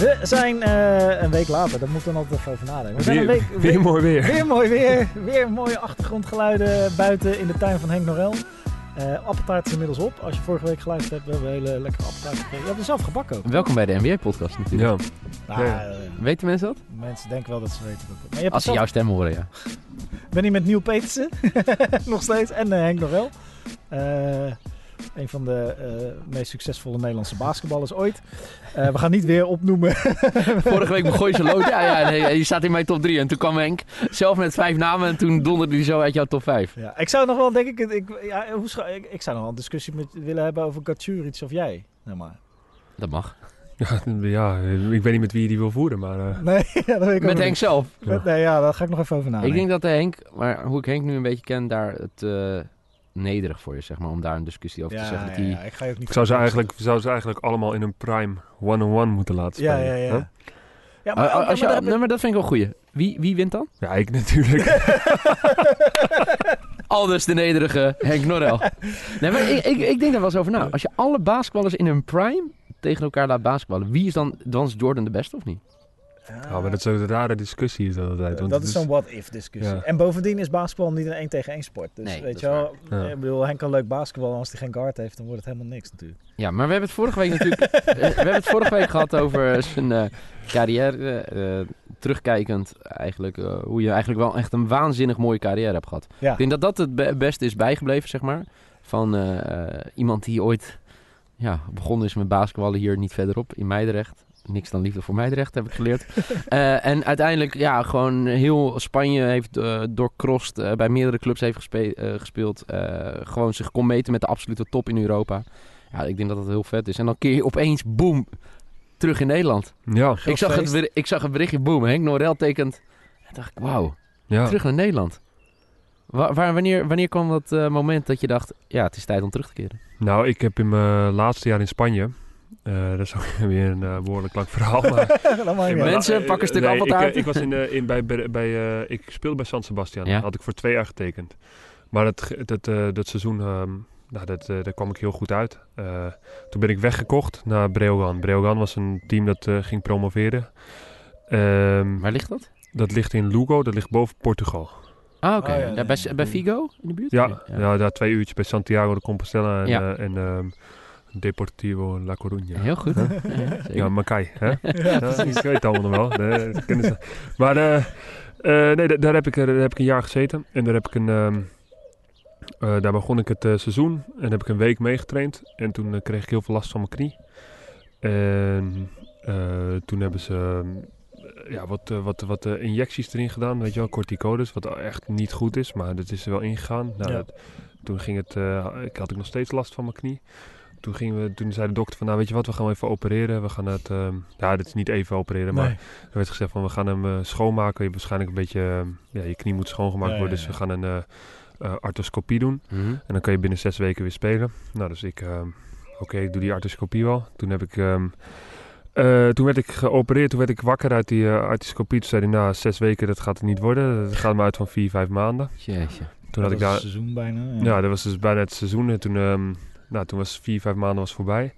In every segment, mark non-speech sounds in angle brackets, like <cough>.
We zijn eh, een week later, daar moeten we dan altijd even over nadenken. We zijn Weer, een week, weer mooi weer. weer mooi weer. Weer mooie achtergrondgeluiden buiten in de tuin van Henk Norel. Eh appeltaart is inmiddels op. Als je vorige week geluisterd hebt, we hebben een hele lekkere appeltaart gekregen. Je hebt er zelf gebakken ook. Welkom bij de NBA-podcast natuurlijk. Ja. Nou, Ja. eh, Weten mensen dat? mensen denken wel dat ze weten dat. Maar je hebt Als ze jouw stem horen, ja. ben hier met Nieuw Petersen, <laughs> nog steeds, en Henk Norel. Eh, een van de eh, meest succesvolle Nederlandse basketballers ooit. Eh, we gaan niet weer opnoemen. <laughs> Vorige week begon je zo lood. Ja, ja, nee, je staat in mijn top 3. En toen kwam Henk zelf met vijf namen. En toen donderde hij zo uit jouw top 5. Ja, ik zou nog wel, denk ik, ik, ja, hoe scha- ik, ik zou nog wel een discussie met, willen hebben over Gatjuric of jij. Nee, maar. Dat mag. Ja, ja, ik weet niet met wie je die wil voeren, maar... eh, Nee, <laughs> ja, dat weet ik ook Met Henk zelf. niet. Met- nee, ja, daar ga ik nog even over Ik nadenken. denk dat Henk, maar hoe ik Henk nu een beetje ken, daar het eh, nederig voor is, zeg maar. Om daar een discussie over ja, te zeggen. Dat ik ga je ook niet... ik zou ze, eigenlijk, zou ze eigenlijk allemaal in een prime one-on-one moeten laten spelen. ja, ja. Ja, ah, maar, als je, maar daar nee, maar dat vind ik wel goeie. Wie, wie wint dan? Ja, ik natuurlijk. <laughs> Aldus de nederige Henk Norrel. nee, maar ik, ik, ik denk daar wel eens over na. Als je alle basketballers in hun prime tegen elkaar laat basketballen, wie is dan, dan is Jordan de beste of niet? Ja, maar dat is een rare discussie is dat altijd. want dat is zo'n what-if discussie. Ja. En bovendien is basketbal niet een 1 tegen 1 sport. Dus Nee, weet je wel. Ja. ik bedoel, Henk kan leuk basketballen. Als hij geen guard heeft, dan wordt het helemaal niks natuurlijk. Ja, maar we hebben het vorige week natuurlijk. eh, <laughs> we hebben het vorige week gehad over zijn eh, carrière. eh, terugkijkend eigenlijk. eh, hoe je eigenlijk wel echt een waanzinnig mooie carrière hebt gehad. Ja. Ik denk dat dat het be- beste is bijgebleven, zeg maar. Van eh, eh, iemand die ooit ja, begonnen is met basketballen hier niet verderop in Meidrecht. Niks dan liefde voor Meidrecht, heb ik geleerd. <laughs> Eh, en uiteindelijk, ja, gewoon heel Spanje heeft uh, doorkrost. bij meerdere clubs heeft gespe- gespeeld. gewoon zich kon meten met de absolute top in Europa. Ja, ik denk dat dat heel vet is. En dan keer je opeens, boom, terug in Nederland. Ja, Ik zag, het, ik zag het berichtje, boom, Henk Norel tekent. En dacht ik, wauw, ja. terug naar Nederland. Wa- waar, wanneer, wanneer kwam dat moment dat je dacht, ja, het is tijd om terug te keren? Nou, ik heb in mijn laatste jaar in Spanje... eh, dat is ook <laughs> weer een eh, behoorlijk lang verhaal, maar... <laughs> Mensen, eh, pak een stuk nee, appeltaart. Ik, ik was in, in, bij, bij, eh, ik speelde bij San Sebastian. Ja. Had ik voor twee jaar getekend. Maar dat, dat, eh, dat seizoen, ehm, nou, dat, daar kwam ik heel goed uit. Eh, toen ben ik weggekocht naar Breogan. Breogan was een team dat eh, ging promoveren. Ehm, Waar ligt dat? dat ligt in Lugo, dat ligt boven Portugal. Ah, oké. Oh, ja, Ja, nee, bij, bij Vigo in de buurt? Ja, ja. daar twee uurtjes bij Santiago de Compostela en, Ja. en ehm, Deportivo La Coruña. Heel goed. Ja, ja. Ja, Makai. Hè? Ja, ik weet het allemaal nog wel. Maar eh, eh, nee, da- daar heb, ik, eh, daar heb ik een jaar gezeten. En daar, heb ik een, ehm, eh, daar begon ik het seizoen. En heb ik een week meegetraind. En toen kreeg ik heel veel last van mijn knie. En eh, toen hebben ze ja, wat, wat, wat injecties erin gedaan. Weet je wel, corticodes. Wat echt niet goed is. Maar dat is er wel ingegaan. Nou, Ja. dat- toen ging het, eh, ik had ik nog steeds last van mijn knie. Toen, gingen we, toen zei de dokter van, nou weet je wat, we gaan hem even opereren. We gaan het, ehm, ja, dit is niet even opereren, maar Nee. er werd gezegd van, we gaan hem eh, schoonmaken. Je hebt waarschijnlijk een beetje, ehm, ja, je knie moet schoongemaakt Ja, worden. ja, Dus we gaan een eh, eh, arthroscopie doen. Mhm. En dan kan je binnen zes weken weer spelen. Nou, dus ik, ehm, oké, ik doe die arthroscopie wel. Toen heb ik, ehm, eh, toen werd ik geopereerd, toen werd ik wakker uit die uh, arthroscopie. Toen zei hij, nou, zes weken, dat gaat het niet worden. Dat gaat maar uit van vier, vijf maanden. Jeetje. Toen had dat ik was daar, een seizoen bijna. ja, dat was dus bijna het seizoen. En toen, ehm, nou, toen was vier, vijf maanden was voorbij.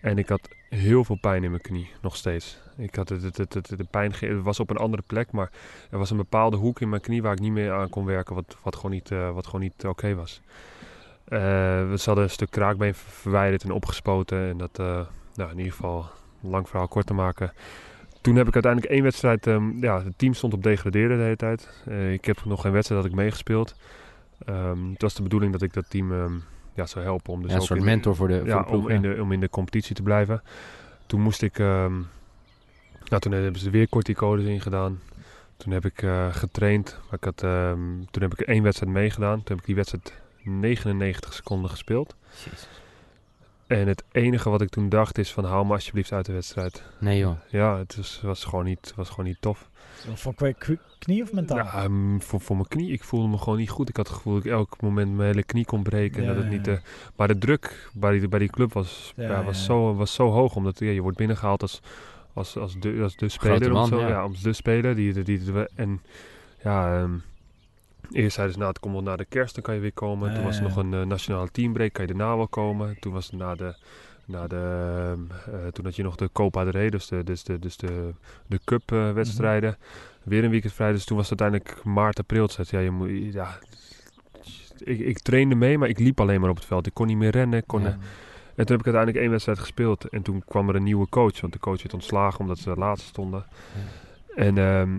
En ik had heel veel pijn in mijn knie, nog steeds. Ik had het, het, het, de pijn het was op een andere plek, maar er was een bepaalde hoek in mijn knie waar ik niet meer aan kon werken, wat, wat gewoon niet, eh, wat gewoon niet oké was. Eh, we hadden een stuk kraakbeen ver- verwijderd en opgespoten. En dat, eh, nou, in ieder geval, lang verhaal kort te maken. Toen heb ik uiteindelijk één wedstrijd, ehm, ja, het team stond op degraderen de hele tijd. Ik heb nog geen wedstrijd dat ik meegespeeld. Ehm, het was de bedoeling dat ik dat team ehm, ja, zou helpen om dus Ja, een soort in mentor voor de, voor ja, de ploeg. om, in de, om in de competitie te blijven. Toen moest ik... ehm, nou, toen hebben ze weer corticodes ingedaan. Toen heb ik eh, getraind. Ik had, ehm, toen heb ik één wedstrijd meegedaan. Toen heb ik die wedstrijd 99 seconden gespeeld. Jezus. En het enige wat ik toen dacht is van... hou me alsjeblieft uit de wedstrijd. Nee joh. Ja, het was, was, gewoon, niet, was gewoon niet tof. Kwe- knie of mentaal? Ja, ehm, voor, voor mijn knie. Ik voelde me gewoon niet goed. Ik had het gevoel dat ik elk moment mijn hele knie kon breken. en dat het ja, niet, eh, maar de druk bij die, bij die club was, Ja, ja, was, ja. Zo, was zo hoog. Omdat ja, je wordt binnengehaald als, als, als, de, als de Grote speler. man, of zo. ja. Ja. als de speler. Die, die, die, en ja, ehm, eerst zeiden ze, nou, het komt wel na de kerst, dan kan je weer komen. Toen was er ja. nog een eh, nationale teambreak, kan je daarna wel komen. Toen was het na de, Nou, de, ehm, eh, toen had je nog de Copa del Rey, dus de, dus de, dus de, de Cup-wedstrijden. Weer een weekend vrij, dus toen was het uiteindelijk maart, april. Dus ja, je moet, ja, ik, ik trainde mee, maar ik liep alleen maar op het veld. Ik kon niet meer rennen. Kon, Ja. eh, En toen heb ik uiteindelijk één wedstrijd gespeeld. En toen kwam er een nieuwe coach, want de coach werd ontslagen omdat ze laatste stonden. En ehm,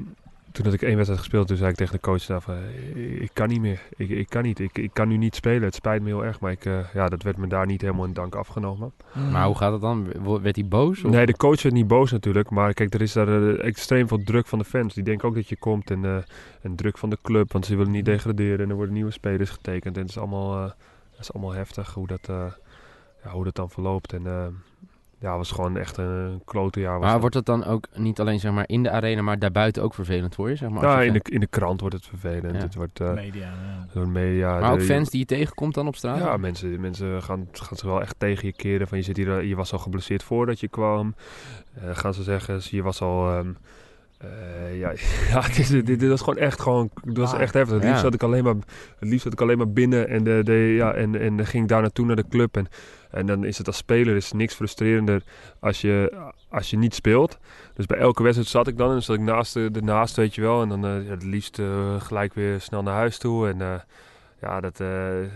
toen had ik één wedstrijd gespeeld, toen zei ik tegen de coach daar van, "Ik- ik kan niet meer. Ik, ik kan niet. Ik, ik kan nu niet spelen. Het spijt me heel erg, maar ik, eh, ja, dat werd me daar niet helemaal in dank afgenomen. Maar hoe gaat het dan? Werd hij boos? Of? Nee, de coach werd niet boos natuurlijk. Maar kijk, er is daar eh, extreem veel druk van de fans. Die denken ook dat je komt. En, eh, en druk van de club, want ze willen niet degraderen. En er worden nieuwe spelers getekend. En het is allemaal, eh, het is allemaal heftig hoe dat, eh, ja, hoe dat dan verloopt. En eh, ja, het was gewoon echt een klote jaar. Was Maar dat. wordt het dan ook niet alleen zeg maar, in de arena, maar daarbuiten ook vervelend voor je? Zeg maar, als ja, je in de, in de krant wordt het vervelend. Ja. Het wordt eh, Media, ja. media. maar ook fans die je tegenkomt dan op straat? Ja, mensen, mensen gaan, gaan ze wel echt tegen je keren. Van je, zit hier, je was al geblesseerd voordat je kwam. Eh, gaan ze zeggen, je was al... ehm, eh, ja, <laughs> ja dit, dit was gewoon echt, gewoon, het was Ah, echt heftig. Het ja. liefst, zat ik alleen maar, het liefst zat ik alleen maar binnen en, de, de, ja, en, en ging ik daar naartoe naar de club. En, en dan is het als speler is niks frustrerender als je, als je niet speelt. Dus bij elke wedstrijd zat ik dan en dan zat ik naast de, ernaast, weet je wel. En dan eh, ja, het liefst eh, gelijk weer snel naar huis toe. En ja, dat,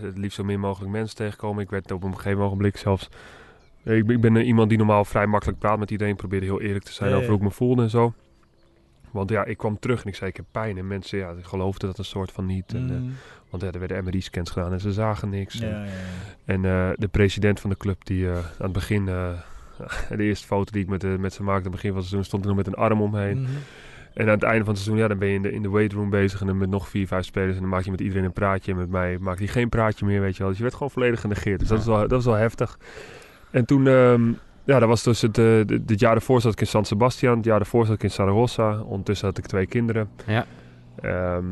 het liefst zo min mogelijk mensen tegenkomen. Ik werd op een gegeven ogenblik zelfs... Ik, ben- ik ben iemand die normaal vrij makkelijk praat met iedereen. Probeerde heel eerlijk te zijn Ja, ja. over hoe ik me voelde en zo. Want ja, ik kwam terug en ik zei ik heb pijn. En mensen ja, geloofden dat een soort van niet. En, eh, Mm. want ja, er werden MRI-scans gedaan en ze zagen niks. Ja, En- ja, ja. en eh, de president van de club, die eh, aan het begin, <laughs> de eerste foto die ik met, met ze maakte aan het begin van het seizoen, stond er nog met een arm omheen. Mhm. En aan het einde van het seizoen, ja, dan ben je in de, in de weightroom bezig en dan met nog vier, vijf spelers. En dan maak je met iedereen een praatje. En met mij maakte hij geen praatje meer, weet je wel. Dus je werd gewoon volledig genegeerd. Dus dat, is wel, dat was wel heftig. En toen, ehm, ja, dat was dus het, eh, dit jaar ervoor zat ik in San Sebastian. Het jaar ervoor zat ik in Saragossa. Ondertussen had ik twee kinderen. Ja. Ehm,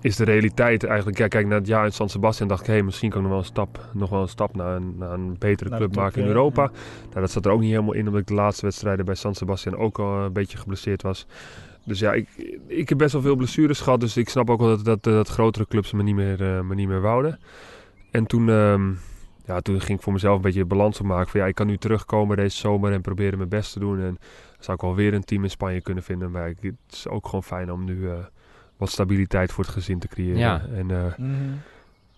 is de realiteit eigenlijk... Ja, kijk, na het jaar in San Sebastian dacht ik... Hé, misschien kan ik nog wel een stap, nog wel een stap naar een, naar een betere Naar club maken in ja. Europa. Nou, dat zat er ook niet helemaal in... omdat ik de laatste wedstrijden bij San Sebastian ook al een beetje geblesseerd was. Dus ja, ik, ik heb best wel veel blessures gehad. Dus ik snap ook wel dat, dat, dat grotere clubs me niet meer, eh, me niet meer wouden. En toen, ehm, ja, toen ging ik voor mezelf een beetje balans opmaken. Van ja, ik kan nu terugkomen deze zomer en proberen mijn best te doen. En dan zou ik wel weer een team in Spanje kunnen vinden. Maar ik, het is ook gewoon fijn om nu eh, wat stabiliteit voor het gezin te creëren. Ja. En.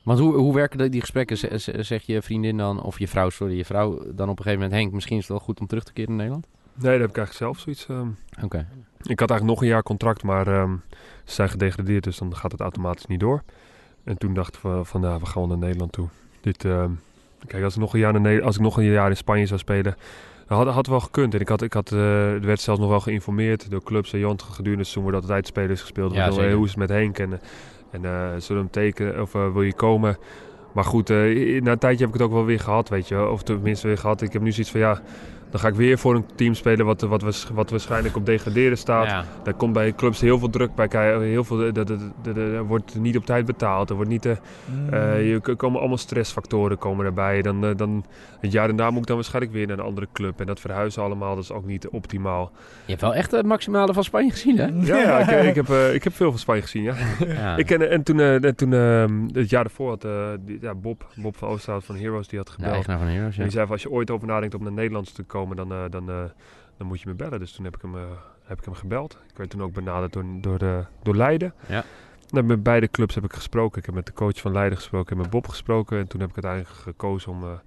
Want hoe, hoe werken die- die gesprekken? Z- z- Zeg je vriendin dan, of je vrouw, sorry, je vrouw dan op een gegeven moment... Henk, misschien is het wel goed om terug te keren in Nederland? nee, daar heb ik eigenlijk zelf zoiets... ehm, Oké. Ik had eigenlijk nog een jaar contract, maar ehm, ze zijn gedegradeerd, dus dan gaat het automatisch niet door. En toen dachten we van, nou, we gaan wel naar Nederland toe. Dit, ehm, kijk, als ik, nog een jaar Ne- als ik nog een jaar in Spanje zou spelen, had, had wel gekund. En ik had, ik had, er werd zelfs nog wel geïnformeerd door clubs en Jont gedurende het seizoen wordt altijd spelers gespeeld. Ja, hoe is het met Henk? En, eh, en eh, zullen we hem tekenen of wil je komen? Maar goed, na een tijdje heb ik het ook wel weer gehad, weet je. Of tenminste weer gehad. Ik heb nu zoiets van, ja, dan ga ik weer voor een team spelen wat, wat, wat waarschijnlijk op degraderen staat. Ja. Daar komt bij clubs heel veel druk bij kijken. Heel veel, dat- Er wordt niet op tijd betaald. Er wordt niet, eh, Mhm. eh, je er komen allemaal stressfactoren komen erbij. Dan, eh, dan, het jaar daarna moet ik dan waarschijnlijk weer naar een andere club. En dat verhuizen allemaal, dat is ook niet optimaal. Je hebt wel echt het maximale van Spanje gezien, hè? Ja, ja ik, <laughs> ik, heb, eh, ik heb veel van Spanje gezien, ja. Ja. Ik ken, en toen, eh, en toen ehm, het jaar ervoor had eh, die- ja, Bob, Bob van Oosterhout van Heroes, die had de gebeld. eigenaar van Heroes, En die zei van, als je ooit over nadenkt om naar Nederland te komen, dan, eh, dan, eh, dan moet je me bellen. Dus toen heb ik hem, eh, heb ik hem gebeld. Ik werd toen ook benaderd door, door, door Leiden. Ja. Nou, met beide clubs heb ik gesproken. Ik heb met de coach van Leiden gesproken en met Bob gesproken. En toen heb ik uiteindelijk gekozen om...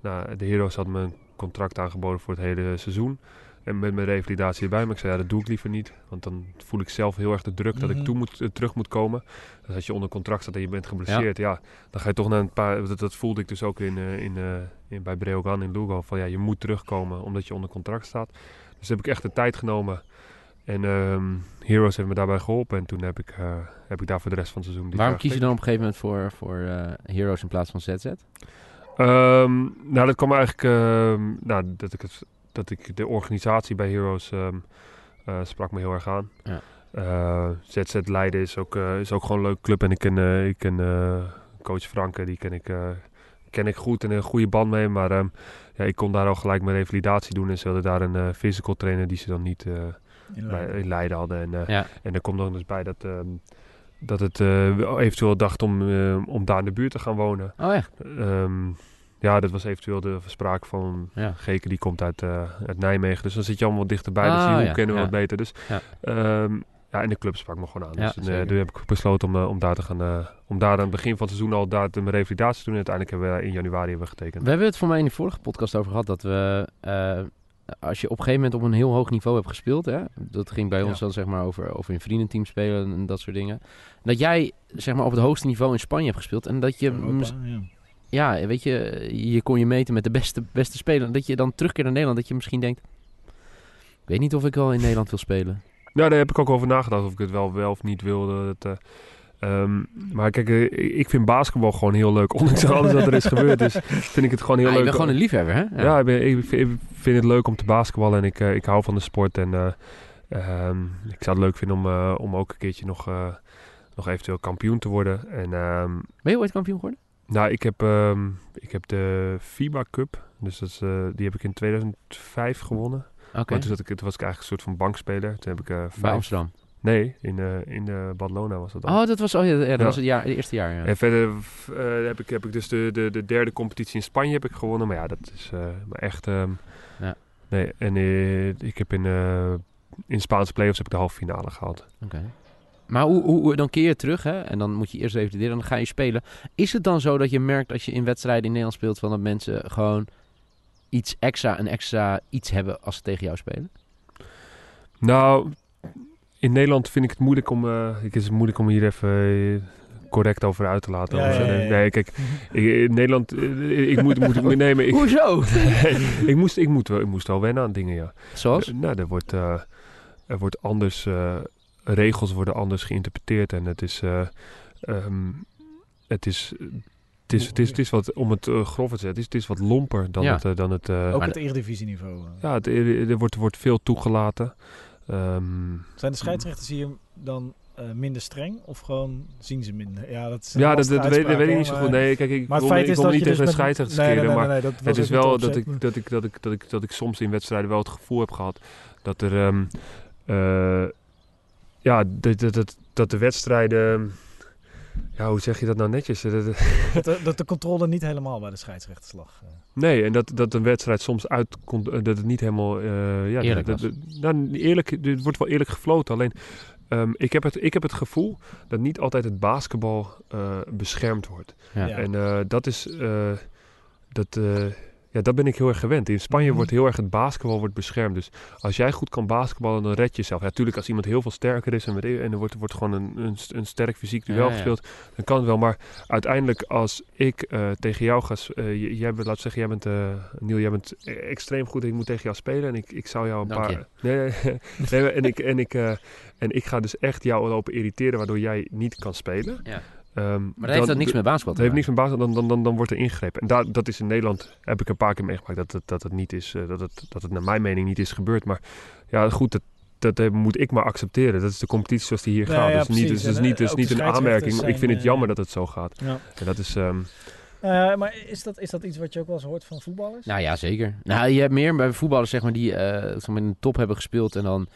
nou, de Heroes had me een contract aangeboden voor het hele seizoen. En met mijn revalidatie erbij. Maar ik zei, ja, dat doe ik liever niet. Want dan voel ik zelf heel erg de druk dat ik Mhm. toe moet, eh, terug moet komen. Dus als je onder contract staat en je bent geblesseerd, ja. dan ga je toch naar een paar... Dat, dat voelde ik dus ook in, eh, in, eh, in, bij Breogan in Lugo. Van ja, je moet terugkomen omdat je onder contract staat. Dus heb ik echt de tijd genomen. En ehm, Heroes heeft me daarbij geholpen. En toen heb ik, heb ik daar voor de rest van het seizoen... Waarom kies je dan op een gegeven moment voor, voor Heroes in plaats van ZZ? Ehm, nou, dat kwam eigenlijk ehm, nou, dat, ik het, dat ik de organisatie bij Heroes ehm, eh, sprak me heel erg aan. Ja. Eh, ZZ Leiden is ook, eh, is ook gewoon een leuke club. En ik ken, eh, ik ken eh, coach Franke, die ken ik, eh, ken ik goed en een goede band mee. Maar ehm, ja, ik kon daar al gelijk mijn revalidatie doen. En ze hadden daar een eh, physical trainer die ze dan niet eh, In bij, Leiden. in Leiden hadden. En, eh, Ja. en er komt nog eens bij dat, ehm, dat het eh, eventueel dacht om, eh, om daar in de buurt te gaan wonen. Oh ja. Ehm, Ja, dat was eventueel de sprake van Ja. Geke, die komt uit, eh, uit Nijmegen. Dus dan zit je allemaal dichterbij. dus Ah, die hoek ja, kennen we ja. wat beter. Dus Ja. ehm, ja, en de club sprak me gewoon aan. Ja, dus eh, zeker. toen heb ik besloten om, eh, om daar te gaan... eh, om daar aan het begin van het seizoen al daar de, mijn revalidatie te doen. En uiteindelijk hebben we in januari hebben we getekend. We hebben het voor mij in de vorige podcast over gehad dat we, eh, als je op een gegeven moment op een heel hoog niveau hebt gespeeld, hè, dat ging bij ons Ja. dan zeg maar over, over in vriendenteam spelen en dat soort dingen, dat jij zeg maar op het hoogste niveau in Spanje hebt gespeeld en dat je, Europa, ja. Ja, weet je, je kon je meten met de beste, beste speler, dat je dan terugkeert naar Nederland, dat je misschien denkt, ik weet niet of ik wel in Nederland wil spelen. Nou, daar heb ik ook over nagedacht of ik het wel, wel of niet wilde. Dat, eh, ehm, maar kijk, eh, ik- vind basketbal gewoon heel leuk. <laughs> Ondanks alles wat er is gebeurd, dus vind ik het gewoon heel Ja, je leuk. bent gewoon een liefhebber, hè? Ja, ik, ben- ik vind, het leuk om te basketballen en ik, eh, ik hou van de sport. En eh, ehm, ik zou het leuk vinden om, om ook een keertje nog, nog eventueel kampioen te worden. En ehm, Ben je ooit kampioen geworden? Nou, ik heb, ehm, ik heb de FIBA Cup, dus dat is, eh, die heb ik in 2005 gewonnen. Oké, Maar toen, zat ik, toen was ik eigenlijk een soort van bankspeler. Toen heb ik bij vijf... Amsterdam. Nee, in, eh in de Badalona was dat dan. Oh, dat was, oh, ja, dat Ja. was het, jaar, het eerste jaar, ja. En verder heb, ik, heb ik dus de, de, de derde competitie in Spanje heb ik gewonnen. Maar ja, dat is maar echt... ehm, Ja. Nee, en eh, ik heb in, in Spaanse playoffs heb ik de halve finale gehaald. Oké. Maar hoe, hoe, dan keer je terug, hè? En dan moet je eerst revalideren en dan ga je spelen. Is het dan zo dat je merkt als je in wedstrijden in Nederland speelt... Van dat mensen gewoon iets extra, een extra iets hebben als ze tegen jou spelen? Nou, in Nederland vind ik het moeilijk om... eh het is moeilijk om hier even eh, correct over uit te laten. Ja, Anders, ja, ja, ja. Nee, kijk, ik, in Nederland... eh, ik moet... moet ik, maar ik, Hoezo? <laughs> ik, moest, ik, moet, wel- ik moest wel wennen aan dingen, ja. Zoals? Nou, er wordt, eh, er wordt anders, eh, regels worden anders geïnterpreteerd en het is, eh, ehm, het is, het is, het is, het is wat, om het eh, grof te zeggen, het is, het is wat lomper dan Ja. het, eh, dan het, eh, Ook het eredivisieniveau. ja, het, er, wordt, er wordt veel toegelaten. Ehm, Zijn de scheidsrechters hier dan eh, minder streng of gewoon zien ze minder? Ja, dat is een ja, dat, weet, dat weet ik niet zo goed. Nee, kijk, ik Maar feit ik dat niet je dus tegen de met- scheidsrechters nee, nee, keren, nee, maar nee, het is wel dat ik, dat, ik, dat, ik, dat, ik, dat, ik, dat ik soms in wedstrijden wel het gevoel heb gehad dat er, ehm, eh, ja, dat, dat, dat, dat de wedstrijden, ja, hoe zeg je dat nou netjes? Dat- dat- dat, de, dat de controle niet helemaal bij de scheidsrechters lag. eh. Nee, en dat, dat een wedstrijd soms uitkomt, eh, dat het niet helemaal... eh, ja, Eerlijk dat, was. dat- nou, eerlijk, het wordt wel eerlijk gefloten. Alleen, ehm, ik, heb het, ik heb het gevoel dat niet altijd het basketbal eh, beschermd wordt. Ja. Ja. En eh, dat is... eh, dat, eh, ja, dat ben ik heel erg gewend. In Spanje Mhm. wordt heel erg het basketbal wordt beschermd. Dus als jij goed kan basketballen, dan red je jezelf. Ja, natuurlijk, als iemand heel veel sterker is en, en er wordt, wordt gewoon een, een, een sterk fysiek duel Ja, gespeeld, dan kan het wel. Maar uiteindelijk, als ik eh, tegen jou ga... j- jij bent, laat zeggen, jij bent... eh Niel, jij bent extreem goed ik moet tegen jou spelen. En ik, ik zou jou een Dank paar... <laughs> Nee, nee, nee, en, ik, en, ik, en ik ga dus echt jou lopen irriteren, waardoor jij niet kan spelen. Ja. Ehm, Maar dat heeft dat niks met basketbal dat te heeft maken. niks met dan, dan, dan, dan wordt er ingegrepen. En daar, dat is in Nederland, heb ik een paar keer meegemaakt, dat het, dat het niet is, eh, dat het, dat het naar mijn mening niet is gebeurd. Maar ja, goed, dat, dat eh, moet ik maar accepteren. Dat is de competitie zoals die hier Ja, gaat. ja, dus niet, dus, dus niet, eh, dus niet een aanmerking. Ik vind het jammer dat het zo gaat. Ja. En dat is, ehm, Eh, maar is dat, is dat iets wat je ook wel eens hoort van voetballers? Nou ja, zeker. Nou, je hebt meer bij voetballers zeg maar, die eh, zeg maar in de top hebben gespeeld en dan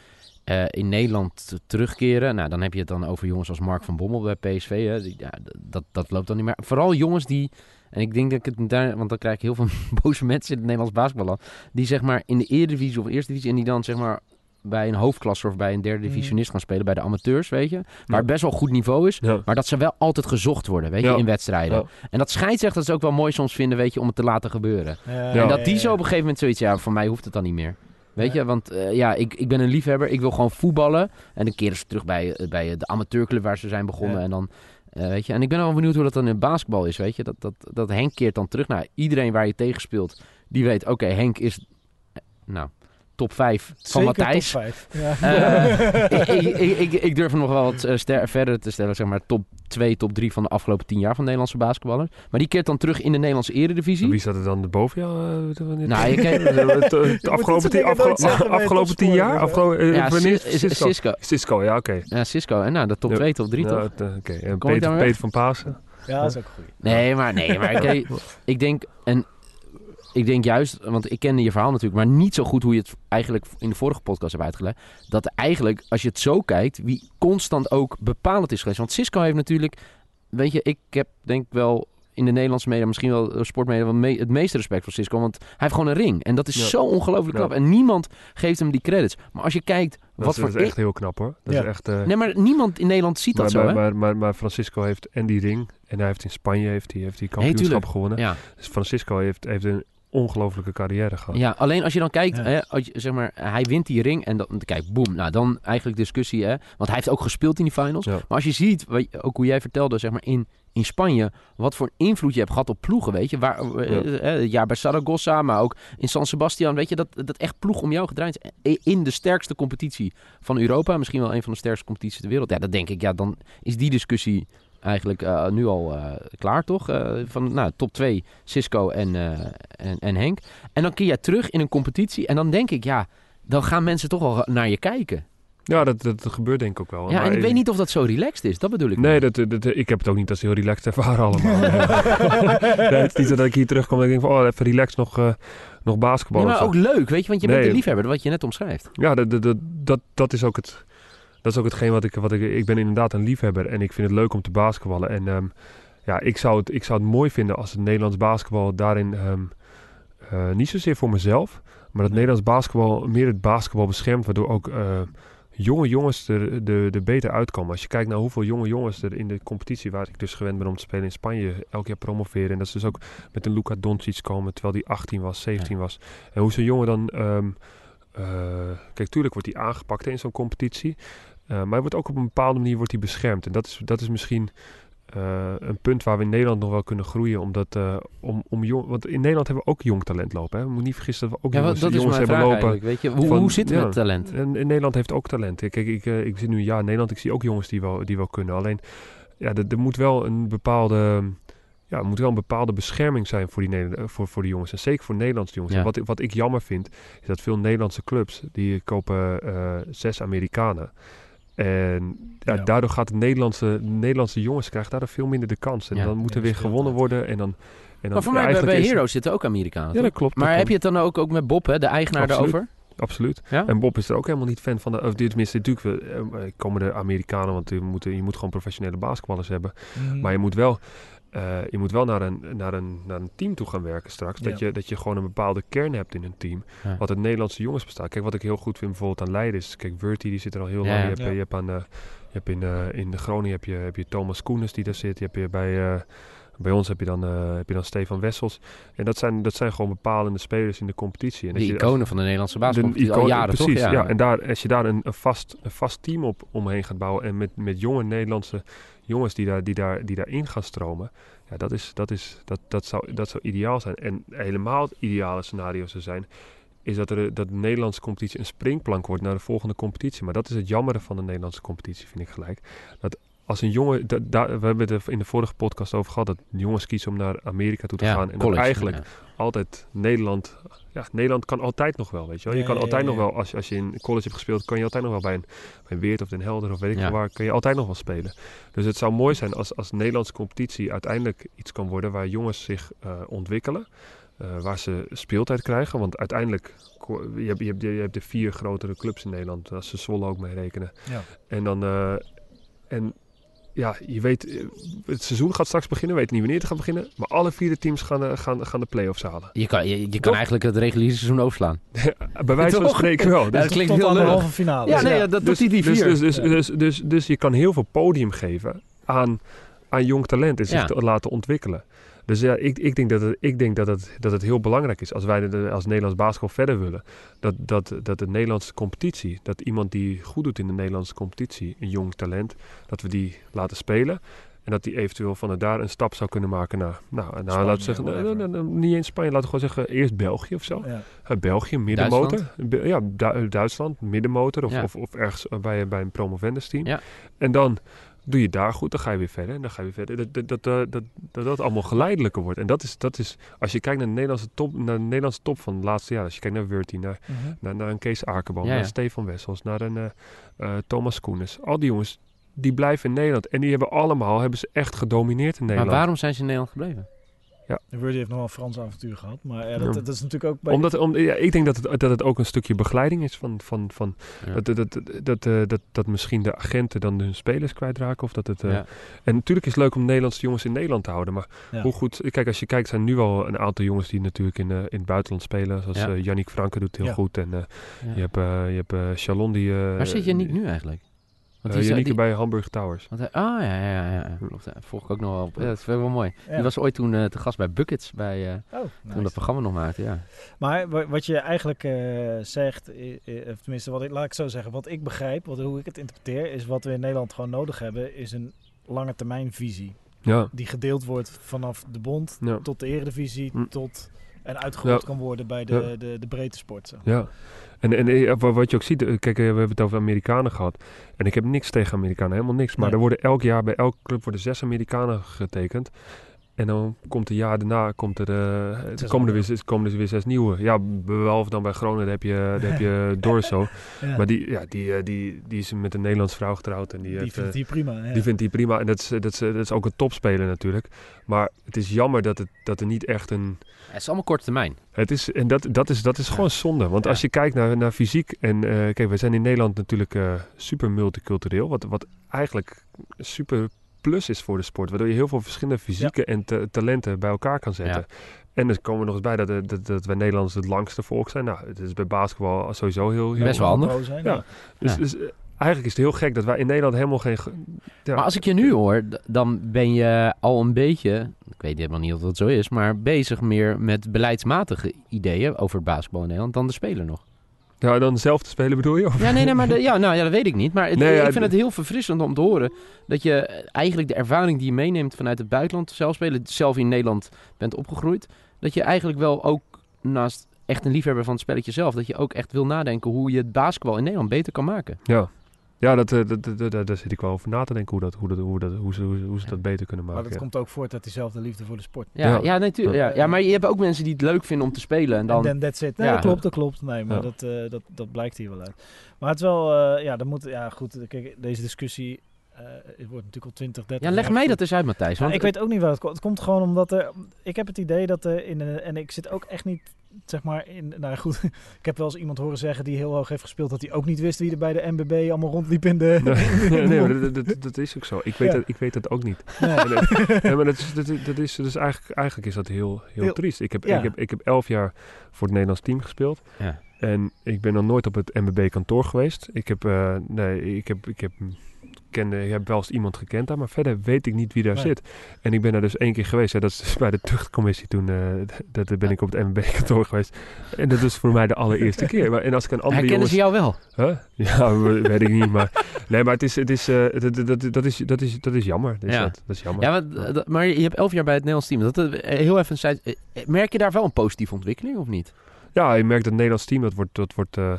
eh, in Nederland terugkeren. Nou, dan heb je het dan over jongens als Mark van Bommel bij PSV. Hè. Die, ja, dat, dat loopt dan niet meer. Vooral jongens die, en ik denk dat ik het daar, want dan krijg ik heel veel <laughs> boze mensen in het Nederlands basketbal, die zeg maar in de Eredivisie of Eerste Divisie en die dan zeg maar bij een hoofdklasse of bij een derde Mhm. divisionist gaan spelen bij de amateurs, weet je. Waar best wel goed niveau is. ja. Maar dat ze wel altijd gezocht worden, weet je, Ja. in wedstrijden. Ja. En dat scheidsrechters ook wel mooi soms vinden, weet je, om het te laten gebeuren. En dat die zo op een gegeven moment zoiets, ja, voor mij hoeft het dan niet meer. Weet je, want eh, ja, ik, ik ben een liefhebber, ik wil gewoon voetballen. En dan keren ze terug bij, eh, bij de amateurclub waar ze zijn begonnen. Ja. En dan, eh, weet je, en ik ben wel benieuwd hoe dat dan in basketbal is, weet je. Dat, dat, dat Henk keert dan terug naar iedereen waar je tegen speelt. Die weet, oké, Henk is, eh, nou, top 5 van Matthijs. Ja. Eh, <laughs> ik, ik, ik, ik durf hem nog wel wat eh, ster- verder te stellen, zeg maar top 2, top 3 van de afgelopen 10 jaar van Nederlandse basketballers. Maar die keert dan terug in de Nederlandse eredivisie. Wie staat er dan boven jou? eh, wanneer- Nou, <laughs> je kijkt- eh, dit afgelopen soort tien, dingen afgelo- nooit zeggen bij afgelopen tien jaar? hè? Afgelo- eh, Ja, wanneer Cis- is Cisco? Cisco. Cisco, ja, oké. Ja, Cisco. En nou, de top Ja. 2, top 3 Ja, toch? eh, Oké, Peter, van Pasen. ja, dat is ook goed. Nee, maar, nee, maar ik, <laughs> ik denk... En ik denk juist, want ik kende je verhaal natuurlijk, maar niet zo goed hoe je het eigenlijk in de vorige podcast hebt uitgelegd. Dat eigenlijk, als je het zo kijkt, wie constant ook bepalend is geweest. Want Cisco heeft natuurlijk, weet je, ik heb denk wel in de Nederlandse media, misschien wel de sportmedia, wel me- het meeste respect voor Cisco. Want hij heeft gewoon een ring. En dat is Ja. zo ongelooflijk Ja. knap. En niemand geeft hem die credits. Maar als je kijkt, Dat, wat is, voor... dat is echt heel knap hoor. Dat Ja. is echt, eh, Nee, maar niemand in Nederland ziet dat maar, zo, maar, hè? maar, maar, maar Francisco heeft en die ring. En hij heeft in Spanje heeft hij, heeft hij kampioenschap gewonnen. ja. Dus Francisco heeft, heeft een ongelofelijke carrière gehad. ja, alleen als je dan kijkt, Ja. hè, als je, zeg maar, hij wint die ring en dan, kijk, boem. Nou, dan eigenlijk discussie, hè. Want hij heeft ook gespeeld in die finals. Ja. Maar als je ziet, ook hoe jij vertelde, zeg maar, in, in Spanje, wat voor invloed je hebt gehad op ploegen, weet je. Waar, eh, Ja. eh, het jaar bij Saragossa, maar ook in San Sebastian, weet je, dat, dat echt ploeg om jou gedraaid is. In de sterkste competitie van Europa, misschien wel een van de sterkste competities ter wereld. Ja, dat denk ik, ja, dan is die discussie eigenlijk eh, nu al eh, klaar, toch? Eh, van nou, top 2, Cisco en, en, en Henk. En dan keer jij terug in een competitie en dan denk ik, ja, dan gaan mensen toch wel naar je kijken. Ja, dat, dat, dat gebeurt denk ik ook wel. Ja, Maar en ik weet niet of dat zo relaxed is, dat bedoel ik. Nee, dat, dat, ik heb het ook niet als heel relaxed ervaren allemaal. <laughs> nee, het is niet dat ik hier terugkom en ik denk van, oh, even relaxed nog, nog basketbal. Maar ook leuk, weet je, want je bent een liefhebber, wat je net omschrijft. Ja, dat, dat, dat, dat is ook het... Dat is ook hetgeen wat ik, wat ik... Ik ben inderdaad een liefhebber en ik vind het leuk om te basketballen. En ehm, ja, ik zou, het, ik zou het mooi vinden als het Nederlands basketbal daarin... eh, niet zozeer voor mezelf, maar dat Nederlands basketbal meer het basketbal beschermt, waardoor ook eh, jonge jongens er, er, er beter uitkomen. Als je kijkt naar hoeveel jonge jongens er in de competitie, waar ik dus gewend ben om te spelen in Spanje, elk jaar promoveren. En dat ze dus ook met een Luka Doncic komen, terwijl die 18 was, 17 was. En hoe zo'n jongen dan... ehm, eh, kijk, tuurlijk wordt hij aangepakt in zo'n competitie. Eh, maar hij wordt ook op een bepaalde manier wordt hij beschermd. En dat is, dat is misschien eh, een punt waar we in Nederland nog wel kunnen groeien. Omdat, eh, om, om jong, want in Nederland hebben we ook jong talent lopen. Hè. We moeten niet vergissen dat we ook Ja, jongens, dat is jongens hebben lopen. eigenlijk, weet je. Hoe, van- hoe zit het ja. met talent? En, en Nederland heeft ook talent. Kijk, ik, eh, ik zit nu een jaar in Nederland. Ik zie ook jongens die wel, die wel kunnen. Alleen, ja, er, moet wel een bepaalde... Ja, er moet wel een bepaalde bescherming zijn voor die, voor, voor die jongens. En zeker voor Nederlandse jongens. Ja. En wat, ik- wat ik jammer vind, is dat veel Nederlandse clubs... die kopen zes Amerikanen. En ja, Ja. daardoor gaat de Nederlandse, Nederlandse jongens krijgen daardoor veel minder de kans. En Ja. dan moet er weer gewonnen worden. En dan, en dan Maar voor mij bij, eigenlijk bij is- Heroes zitten ook Amerikanen, Ja, dat klopt. Maar dat heb je het dan ook, ook met Bob, hè, de eigenaar Absoluut. daarover? Absoluut. Ja? En Bob is er ook helemaal niet fan van. De, of dit tenminste, natuurlijk eh, eh, komen de Amerikanen, want je moet, je moet gewoon professionele basketballers hebben. Mhm. Maar je moet wel, eh, je moet wel naar, een, naar, een, naar een team toe gaan werken straks. Dat, Ja. je, dat je gewoon een bepaalde kern hebt in een team. Ja. Wat het Nederlandse jongens bestaat. Kijk, wat ik heel goed vind bijvoorbeeld aan Leiden is... Kijk, Verti die zit er al heel Ja, lang. Je hebt, Ja. je hebt, aan, eh, je hebt in, eh, in de Groningen heb je, heb je Thomas Koenens die daar zit. Je hebt je bij... eh, bij ons heb je, dan, eh, heb je dan Stefan Wessels. En dat zijn, dat zijn gewoon bepalende spelers in de competitie. En De als je- als- iconen van de Nederlandse basketbal. al jaren, precies, toch? ja. En daar, als je daar een, een, vast, een vast team op omheen gaat bouwen en met, met jonge Nederlandse jongens die, daar, die, daar, die daarin gaan stromen, ja, dat, is, dat, is, dat, dat, zou, dat zou ideaal zijn. En helemaal het ideale scenario zou zijn, is dat, er, dat de Nederlandse competitie een springplank wordt naar de volgende competitie. Maar dat is het jammere van de Nederlandse competitie, vind ik gelijk. Dat als een jongen, da- da- we hebben het er in de vorige podcast over gehad, dat jongens kiezen om naar Amerika toe te Ja, gaan. En college, dat eigenlijk ja. altijd Nederland. Ja, Nederland kan altijd nog wel, weet je wel. Je kan ja, altijd ja, nog ja. wel, als je, als je in college hebt gespeeld, kan je altijd nog wel bij een, bij een Weert of Den Helder of weet ik veel waar, kan je altijd nog wel spelen. Dus het zou mooi zijn als, als de Nederlandse competitie uiteindelijk iets kan worden waar jongens zich eh, ontwikkelen. eh, waar ze speeltijd krijgen. Want uiteindelijk, je hebt, je, hebt, je hebt de vier grotere clubs in Nederland, als ze Zwolle ook mee rekenen. Ja. En dan, eh, en ja, je weet, eh, het seizoen gaat straks beginnen, we weten niet wanneer het gaat beginnen. Maar alle vier de teams gaan, eh, gaan, gaan de play-offs halen. Je kan, je, je kan eigenlijk het reguliere seizoen overslaan. <laughs> Bij wijze van spreken wel. Ja, Dus, dat klinkt heel lullig. halve finale. Ja, nee, dat doet dus, die die dus, vier. dus, dus, dus, dus, dus je kan heel veel podium geven aan, aan jong talent en zich Ja. te laten ontwikkelen. Dus ja, ik, ik denk, dat het, ik denk dat, het, dat het heel belangrijk is als wij de, als Nederlands basketbal verder willen. Dat, dat, dat de Nederlandse competitie, dat iemand die goed doet in de Nederlandse competitie, een jong talent, dat we die laten spelen. En dat die eventueel vanuit daar een stap zou kunnen maken naar, nou, nou Spanje, laten we zeggen, nou, nou, nou, niet in Spanje, laten we gewoon zeggen, eerst België of zo. Ja. Uh, België, middenmotor. Be- ja, Du- Duitsland, middenmotor. Of, Ja. of, of ergens uh, bij, bij een promovendus team. Ja. En dan doe je daar goed, dan ga je weer verder. En dan ga je weer verder. Dat dat, dat, dat, dat, dat allemaal geleidelijker wordt. En dat is, dat is, als je kijkt naar de Nederlandse top, naar de Nederlandse top van het laatste jaar. Als je kijkt naar Wurtie, naar, Mhm. naar, naar een Kees Akerboom, Ja, ja. naar Stefan Wessels, naar een uh, uh, Thomas Koenis. Al die jongens, die blijven in Nederland. En die hebben allemaal, hebben ze echt gedomineerd in Maar Nederland. waarom zijn ze in Nederland gebleven? Rudy heeft nog wel een Frans avontuur gehad. Maar ja, dat, Ja. dat is natuurlijk ook bij... Omdat, om, ja, ik denk dat het, dat het ook een stukje begeleiding is van, van, van Ja. dat, dat, dat, dat, eh, dat, dat misschien de agenten dan hun spelers kwijtraken. Of dat het, eh, Ja. En natuurlijk is het leuk om Nederlandse jongens in Nederland te houden. Maar Ja. hoe goed... Kijk, als je kijkt, zijn nu al een aantal jongens die natuurlijk in, eh, in het buitenland spelen. Zoals Ja. eh Yannick Franke doet heel Ja. goed. En eh, Ja. je hebt, eh, je hebt Chalon die... eh, Waar zit Yannick nu eigenlijk? Uh, die is- Yannick die- bij Hamburg Towers. want hij- ah, ja, ja, ja, ja. Klopt. Volg ik ook nog wel op. Ja, dat vind ik wel mooi. Ja. Die was ooit toen eh, te gast bij Buckets, bij, eh, Oh, toen dat programma nog maakte, ja. Maar wa- wat je eigenlijk eh, zegt, of tenminste, wat ik, laat ik zo zeggen, wat ik begrijp, wat, hoe ik het interpreteer, is wat we in Nederland gewoon nodig hebben, is een lange termijn visie. Ja, Die gedeeld wordt vanaf de bond ja, tot de eredivisie, Hm. tot en uitgerold Ja. kan worden bij de, Ja. de, de breedte sport. zeg. ja. En, en eh, wa- wat je ook ziet, eh, kijk, eh, we hebben het over Amerikanen gehad. En ik heb niks tegen Amerikanen, helemaal niks. Maar Nee. er worden elk jaar bij elke club worden zes Amerikanen getekend. En dan komt een jaar daarna, komt er, eh, Zes komen, er weer, komen er weer zes nieuwe. Ja, behalve dan bij Groningen, heb je, daar heb je <laughs> Dorso. Ja. Maar die, ja, die, eh, die, die is met een Nederlandse vrouw getrouwd. En die, die heeft, vindt eh, die prima. Ja. die vindt die prima. En dat is, dat, is, dat is ook een topspeler natuurlijk. Maar het is jammer dat, het, dat er niet echt een... Het is allemaal korte termijn. Het is, en dat, dat is, dat is Ja. gewoon zonde. Want Ja. als je kijkt naar, naar fysiek... En eh, kijk, wij zijn in Nederland natuurlijk eh, super multicultureel. Wat, wat eigenlijk super plus is voor de sport. Waardoor je heel veel verschillende fysieke en ta- talenten bij elkaar kan zetten. En er komen we nog eens bij dat, eh, dat, dat wij Nederlanders het langste volk zijn. Nou, het is bij basketbal sowieso heel... heel Best wel handig. Zijn, Ja. ja. Dus, Ja. dus eh, eigenlijk is het heel gek dat wij in Nederland helemaal geen... Maar als ik je nu hoor, dan ben je al een beetje, ik weet helemaal niet of dat zo is, maar bezig meer met beleidsmatige ideeën over het basketbal in Nederland dan de speler nog. Ja, dan zelf te spelen bedoel je? Of? Ja, nee, nee, maar de- ja, nou, ja, dat weet ik niet. Maar het- Nee, ja, ik vind het heel verfrissend om te horen dat je eigenlijk de ervaring die je meeneemt vanuit het buitenland, zelf spelen, zelf in Nederland bent opgegroeid, dat je eigenlijk wel ook naast echt een liefhebber van het spelletje zelf, dat je ook echt wil nadenken hoe je het basketbal in Nederland beter kan maken. Ja, ja dat, eh, dat, dat, dat- daar zit ik wel over na te denken hoe, dat, hoe, dat, hoe, dat, hoe, ze, hoe, ze- hoe ze dat beter kunnen Maar maken. dat ja. komt ook voort uit diezelfde liefde voor de sport. Ja, Ja. ja. natuurlijk. Ja. ja, maar je hebt ook mensen die het leuk vinden om te spelen en dan... En then that's it. Nee, Ja. dat klopt, dat klopt. Nee, maar Ja. dat, eh, dat, dat blijkt hier wel uit. Maar het is wel, eh, ja, dan moet, ja goed, kijk, deze discussie eh, het wordt natuurlijk al 20, 30 Ja, leg mij dat eens uit, Matthijs. Ja, Want ik weet ook niet waar het komt. Het komt gewoon omdat er. Ik heb het idee dat er in een. En ik zit ook echt niet. Zeg maar in. Nou goed. <laughs> Ik heb wel eens iemand horen zeggen die heel hoog heeft gespeeld. dat hij ook niet wist wie er bij de MBB allemaal rondliep in de. Nee, <laughs> nee, maar dat, dat, dat is ook zo. Ik weet, Ja. dat, ik weet dat ook niet. <laughs> Nee. En, nee, maar dat is, dat, is- dat is, dus eigenlijk, eigenlijk is dat heel, heel, Heel- triest. Ik heb, ja. ik, heb, ik heb elf jaar voor het Nederlands team gespeeld. Ja. En ik ben nog nooit op het MBB-kantoor geweest. Ik heb, eh, nee, ik heb, ik heb, kende, ik heb wel eens iemand gekend daar, maar verder weet ik niet wie daar Nee. zit. En ik ben daar dus één keer geweest. Hè, dat is dus <laughs> bij de tuchtcommissie toen. eh, dat, dat ben ik op het MBB-kantoor geweest. En dat is voor mij de allereerste <laughs> keer. Maar, en als ik een andere Herkennen jongens... ze jou wel? Huh? Ja, <laughs> we- weet ik niet. Maar, nee, maar het is, het is, eh, dat, dat, dat, is, dat, is, dat is jammer. Dat is, Ja. dat, dat is jammer. Ja, maar, dat- maar je hebt elf jaar bij het Nederlands team. Dat, eh, heel even, een eh, merk je daar wel een positieve ontwikkeling of niet? Ja, je merkt dat het Nederlands team, dat wordt, dat wordt, eh,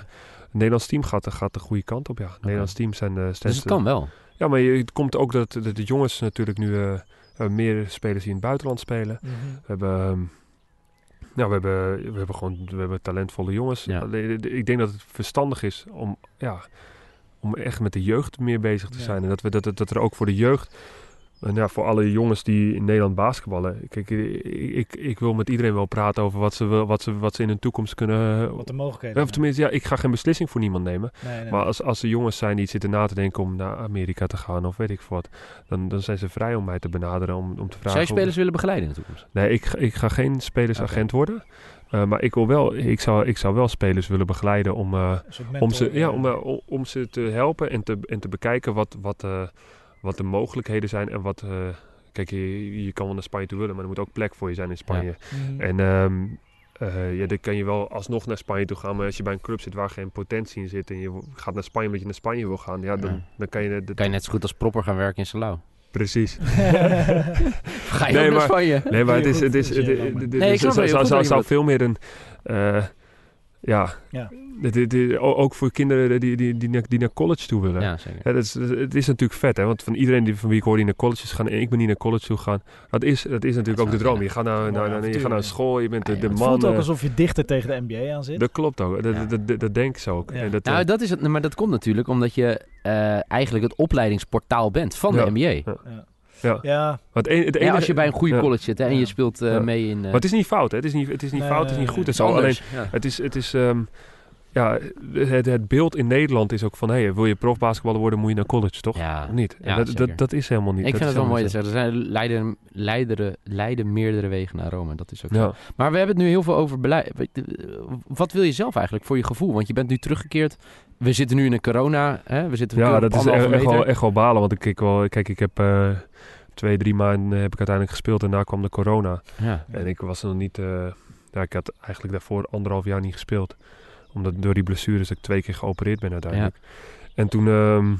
Nederlands team gaat, gaat de goede kant op. Ja, Nederlands team zijn, eh Dus steeds, het kan wel. Ja, maar je, het komt ook dat de, de jongens natuurlijk nu eh, eh, meer spelers die in het buitenland spelen. Mhm. We hebben, ja, we hebben, we hebben gewoon we hebben talentvolle jongens. Ja. Ik denk dat het verstandig is om, ja, om echt met de jeugd meer bezig te Ja. zijn. En dat, we, dat, dat er ook voor de jeugd, en ja, voor alle jongens die in Nederland basketballen. Kijk, ik, ik, ik wil met iedereen wel praten over wat ze, wat ze, wat ze in hun toekomst kunnen... Wat de mogelijkheden of zijn. tenminste, ja, ik ga geen beslissing voor niemand nemen. Nee, nee. Maar als, als er jongens zijn die zitten na te denken om naar Amerika te gaan of weet ik wat, dan, dan zijn ze vrij om mij te benaderen om, om te vragen. Zou je of- spelers willen begeleiden in de toekomst? Nee, ik, ga- ik ga geen spelersagent worden. Uh, maar ik, wil wel, ik, zou, ik zou wel spelers willen begeleiden om, uh, soort om, ze, ja, eh, om, uh, om, om ze te helpen en te, en te bekijken wat, wat, uh, wat de mogelijkheden zijn en wat. Uh, kijk, je, je kan wel naar Spanje toe willen, maar er moet ook plek voor je zijn in Spanje. Ja. Mhm. En um, uh, ja, dan kan je wel alsnog naar Spanje toe gaan. Maar als je bij een club zit waar geen potentie in zit. en je gaat naar Spanje omdat je naar Spanje wil gaan. Ja, dan, Ja. dan kan je. Dan kan je net zo goed als propper gaan werken in Salau. Precies. Ga je Nee, maar- Spanje? Nee, maar het is. Het is, dat is het- het- het- Nee, het zou- veel meer een. eh, ja. Ja. Ook voor kinderen die, die, die, naar, die naar college toe willen. Ja, zeker. Ja, dat is, het is natuurlijk vet, hè? Want van iedereen die, van wie ik hoor die naar colleges gaan en ik ben niet naar college toe gaan, dat is, dat is natuurlijk Dat ook is de droom. Je gaat naar, naar, naar- je gaat naar school, je bent de, Ja, de het Het man. voelt ook eh, alsof je dichter tegen de NBA aan zit. dat klopt ook. Dat, Ja. dat, dat, dat denk ik zo ook. Ja. En dat, Nou, eh, dat is het, maar dat komt natuurlijk omdat je eh, eigenlijk het opleidingsportaal bent van Ja. de NBA. Ja. Ja. Ja, Want het, een- het Ja, enige, als je bij een goede ja. college zit hè, en Ja. je speelt eh, Ja. mee in... eh, Maar het is niet fout, hè? Het is niet, het is niet Nee, fout, het is niet nee, goed. Het is al alleen, het is, het is ehm, ja, het, het beeld in Nederland is ook van, hé, wil je profbasketballer worden, moet je naar college, toch? Ja. Of niet? Ja, dat, dat, dat is helemaal niet. Ik dat vind het wel mooi dat zeggen. Er zijn leiden, leiden, leiden meerdere wegen naar Rome. Dat is ook zo. Maar we hebben het nu heel veel over beleid. Wat wil je zelf eigenlijk voor je gevoel? Want je bent nu teruggekeerd. We zitten nu in een corona. Hè? We zitten Ja, dat is echt, echt, wel, meter. echt wel balen. Want ik, ik wel, kijk, ik heb eh, twee, drie maanden heb ik uiteindelijk gespeeld. En daarna kwam de corona. Ja. En ik was nog niet... eh, ja, ik had eigenlijk daarvoor anderhalf jaar niet gespeeld. Omdat door die blessures dat ik twee keer geopereerd ben uiteindelijk. En toen, ehm,